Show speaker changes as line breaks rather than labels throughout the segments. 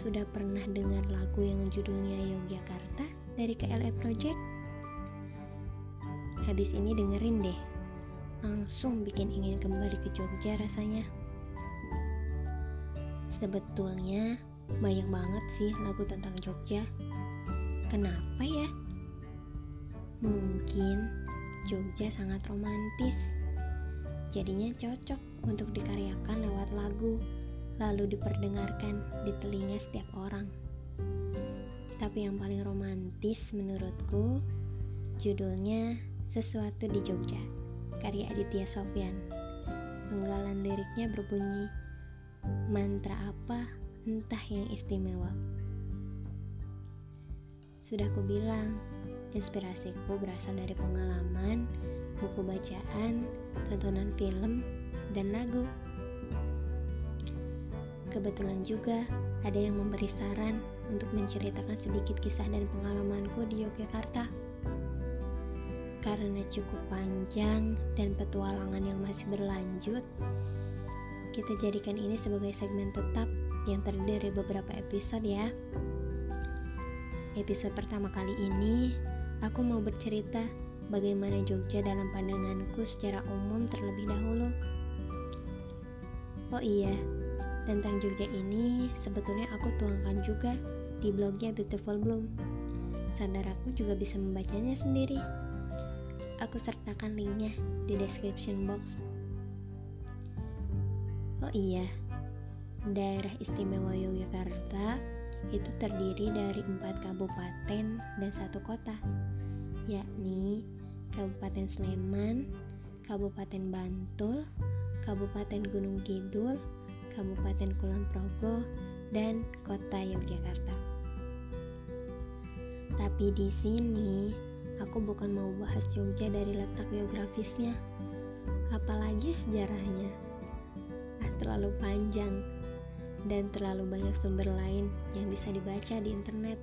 Sudah pernah dengar lagu yang judulnya Yogyakarta dari KLE Project? Habis ini dengerin deh, langsung bikin ingin kembali ke Jogja rasanya. Sebetulnya banyak banget sih lagu tentang Jogja. Kenapa ya? Mungkin Jogja sangat romantis. Jadinya cocok untuk dikaryakan lewat lagu, lalu diperdengarkan di telinga setiap orang. Tapi yang paling romantis menurutku judulnya Sesuatu di Jogja, karya Aditya Sofyan. Penggalan liriknya berbunyi, mantra apa entah yang istimewa. Sudah ku bilang, inspirasiku berasal dari pengalaman, buku bacaan, tontonan film, dan lagu. Kebetulan juga ada yang memberi saran untuk menceritakan sedikit kisah dan pengalamanku di Yogyakarta. Karena cukup panjang dan petualangan yang masih berlanjut, kita jadikan ini sebagai segmen tetap yang terdiri beberapa episode ya. Episode pertama kali ini, aku mau bercerita bagaimana Jogja dalam pandanganku secara umum terlebih dahulu. Oh iya, tentang Jogja ini sebetulnya aku tuangkan juga di blognya Beautiful Bloom. Saudaraku juga bisa membacanya sendiri. Aku sertakan linknya di description box. Oh iya, daerah istimewa Yogyakarta itu terdiri dari empat kabupaten dan satu kota, yakni Kabupaten Sleman, Kabupaten Bantul, Kabupaten Gunung Kidul, Kabupaten Kulon Progo, dan Kota Yogyakarta. Tapi di sini Aku bukan mau bahas Jogja dari letak geografisnya, apalagi sejarahnya. Ah, terlalu panjang dan terlalu banyak sumber lain yang bisa dibaca di internet.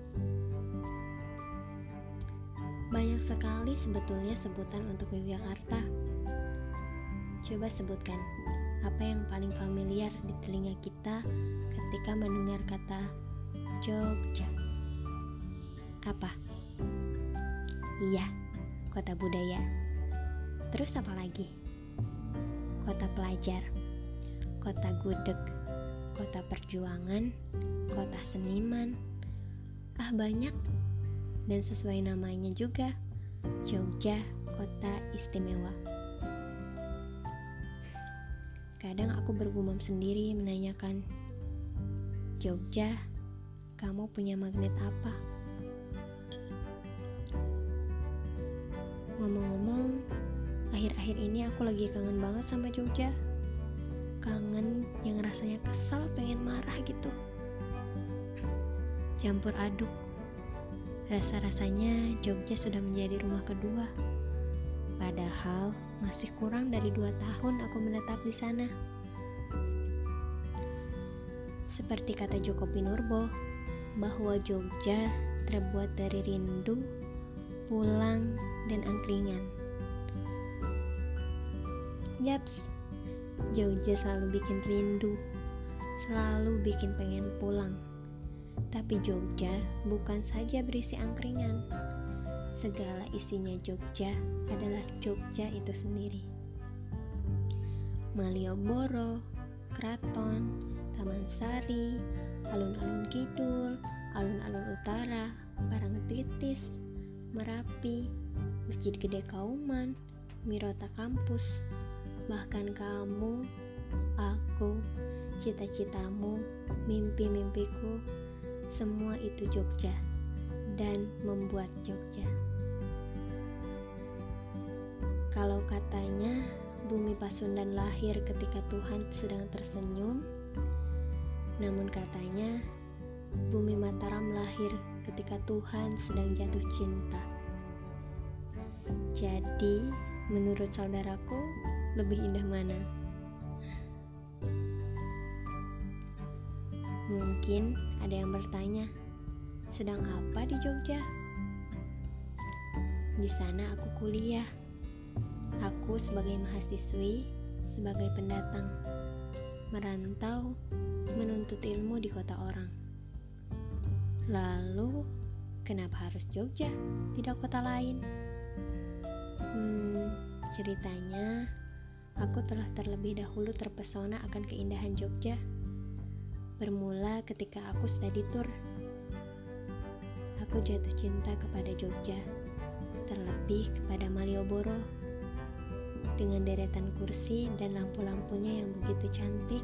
Banyak sekali sebetulnya sebutan untuk Yogyakarta. Coba sebutkan apa yang paling familiar di telinga kita ketika mendengar kata Jogja. Apa? Iya, kota budaya. Terus apa lagi? Kota pelajar, kota gudeg, kota perjuangan, kota seniman. Ah banyak. Dan sesuai namanya juga, Jogja, kota istimewa. Kadang aku bergumam sendiri menanyakan, Jogja, kamu punya magnet apa? Ngomong-ngomong, akhir-akhir ini aku lagi kangen banget sama Jogja. Kangen yang rasanya kesal pengen marah gitu. Campur aduk. Rasa-rasanya Jogja sudah menjadi rumah kedua. Padahal masih kurang dari dua tahun aku menetap di sana. Seperti kata Joko Pinurbo, bahwa Jogja terbuat dari rindu, pulang, dan angkringan. Yaps, Jogja selalu bikin rindu, selalu bikin pengen pulang. Tapi Jogja bukan saja berisi angkringan. Segala isinya Jogja adalah Jogja itu sendiri. Malioboro, Kraton, Taman Sari, alun-alun kidul, alun-alun utara, Parangtritis, Merapi, Masjid Gede Kauman, Mirota Kampus, bahkan kamu, aku, cita-citamu, mimpi-mimpiku, semua itu Jogja dan membuat Jogja. Kalau katanya bumi Pasundan lahir ketika Tuhan sedang tersenyum, namun katanya bumi Mataram lahir ketika Tuhan sedang jatuh cinta. Jadi, menurut saudaraku, lebih indah mana? Mungkin ada yang bertanya, sedang apa di Jogja? Di sana aku kuliah. Aku sebagai mahasiswi, sebagai pendatang, merantau, menuntut ilmu di kota orang. Lalu, kenapa harus Jogja, tidak kota lain? Hmm, ceritanya, aku telah terlebih dahulu terpesona akan keindahan Jogja. Bermula ketika aku study tour. Aku jatuh cinta kepada Jogja, terlebih kepada Malioboro. Dengan deretan kursi dan lampu-lampunya yang begitu cantik,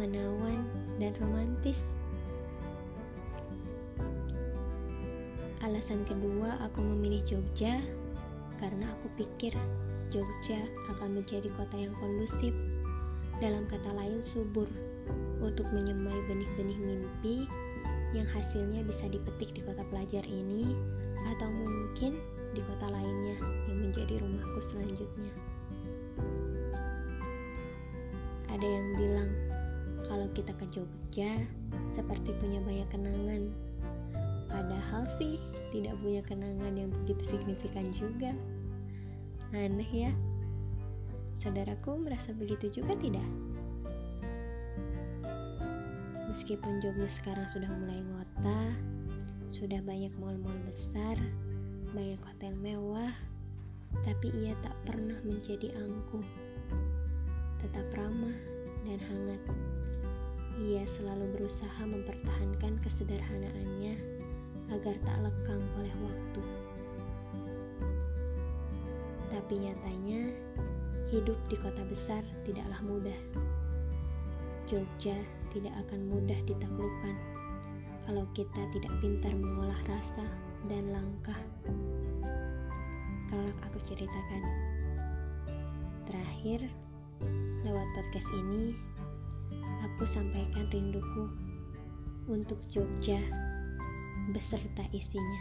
menawan, dan romantis. Alasan kedua aku memilih Jogja karena aku pikir Jogja akan menjadi kota yang kondusif, dalam kata lain subur, untuk menyemai benih-benih mimpi yang hasilnya bisa dipetik di pelajar ini atau mungkin di kota lainnya yang menjadi rumahku selanjutnya. Ada yang bilang kalau kita ke Jogja seperti punya banyak kenangan Padahal sih tidak punya kenangan yang begitu signifikan juga. Aneh ya. Saudaraku merasa begitu juga tidak? Meskipun Jogja sekarang sudah mulai ngota, sudah banyak mal-mal besar, banyak hotel mewah, tapi ia tak pernah menjadi angkuh. Tetap ramah dan hangat. Ia selalu berusaha mempertahankan kesederhanaannya agar tak lekang oleh waktu. Tapi nyatanya, hidup di kota besar tidaklah mudah. Jogja tidak akan mudah ditaklukkan kalau kita tidak pintar mengolah rasa dan langkah. Kelak aku ceritakan. Terakhir, lewat podcast ini, aku sampaikan rinduku untuk Jogja beserta isinya.